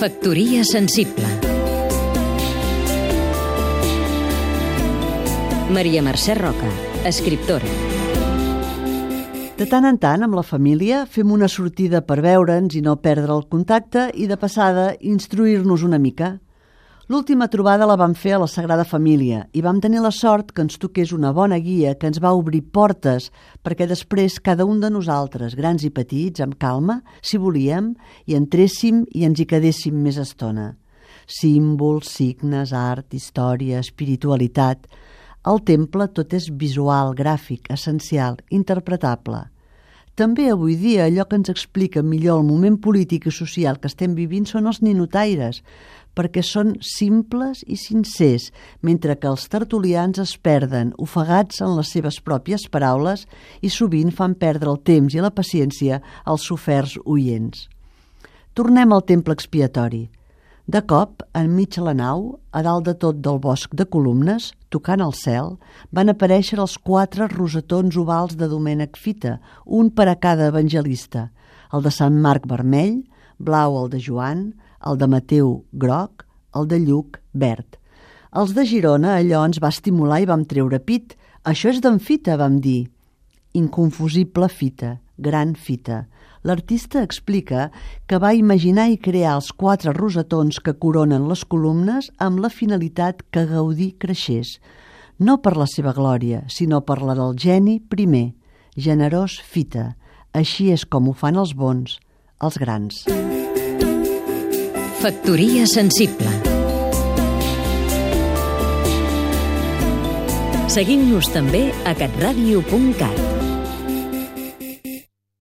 Factoria sensible Maria Mercè Roca, escriptora De tant en tant, amb la família, fem una sortida per veure'ns i no perdre el contacte i, de passada, instruir-nos una mica. L'última trobada la vam fer a la Sagrada Família i vam tenir la sort que ens toqués una bona guia que ens va obrir portes perquè després cada un de nosaltres, grans i petits, amb calma, si volíem, hi entréssim i ens hi quedéssim més estona. Símbols, signes, art, història, espiritualitat... Al temple tot és visual, gràfic, essencial, interpretable – també avui dia allò que ens explica millor el moment polític i social que estem vivint són els ninotaires, perquè són simples i sincers, mentre que els tertulians es perden, ofegats en les seves pròpies paraules i sovint fan perdre el temps i la paciència als soferts oients. Tornem al temple expiatori. De cop, enmig la nau, a dalt de tot del bosc de columnes, tocant el cel, van aparèixer els quatre rosetons ovals de Domènec Fita, un per a cada evangelista, el de Sant Marc vermell, blau el de Joan, el de Mateu groc, el de Lluc verd. Els de Girona allò ens va estimular i vam treure pit. Això és d'en Fita, vam dir. Inconfusible fita, gran fita. L'artista explica que va imaginar i crear els quatre rosetons que coronen les columnes amb la finalitat que Gaudí creixés, no per la seva glòria, sinó per la del geni primer, generós fita. Així és com ho fan els bons, els grans. Factoria sensible Seguim-nos també a catradio.cat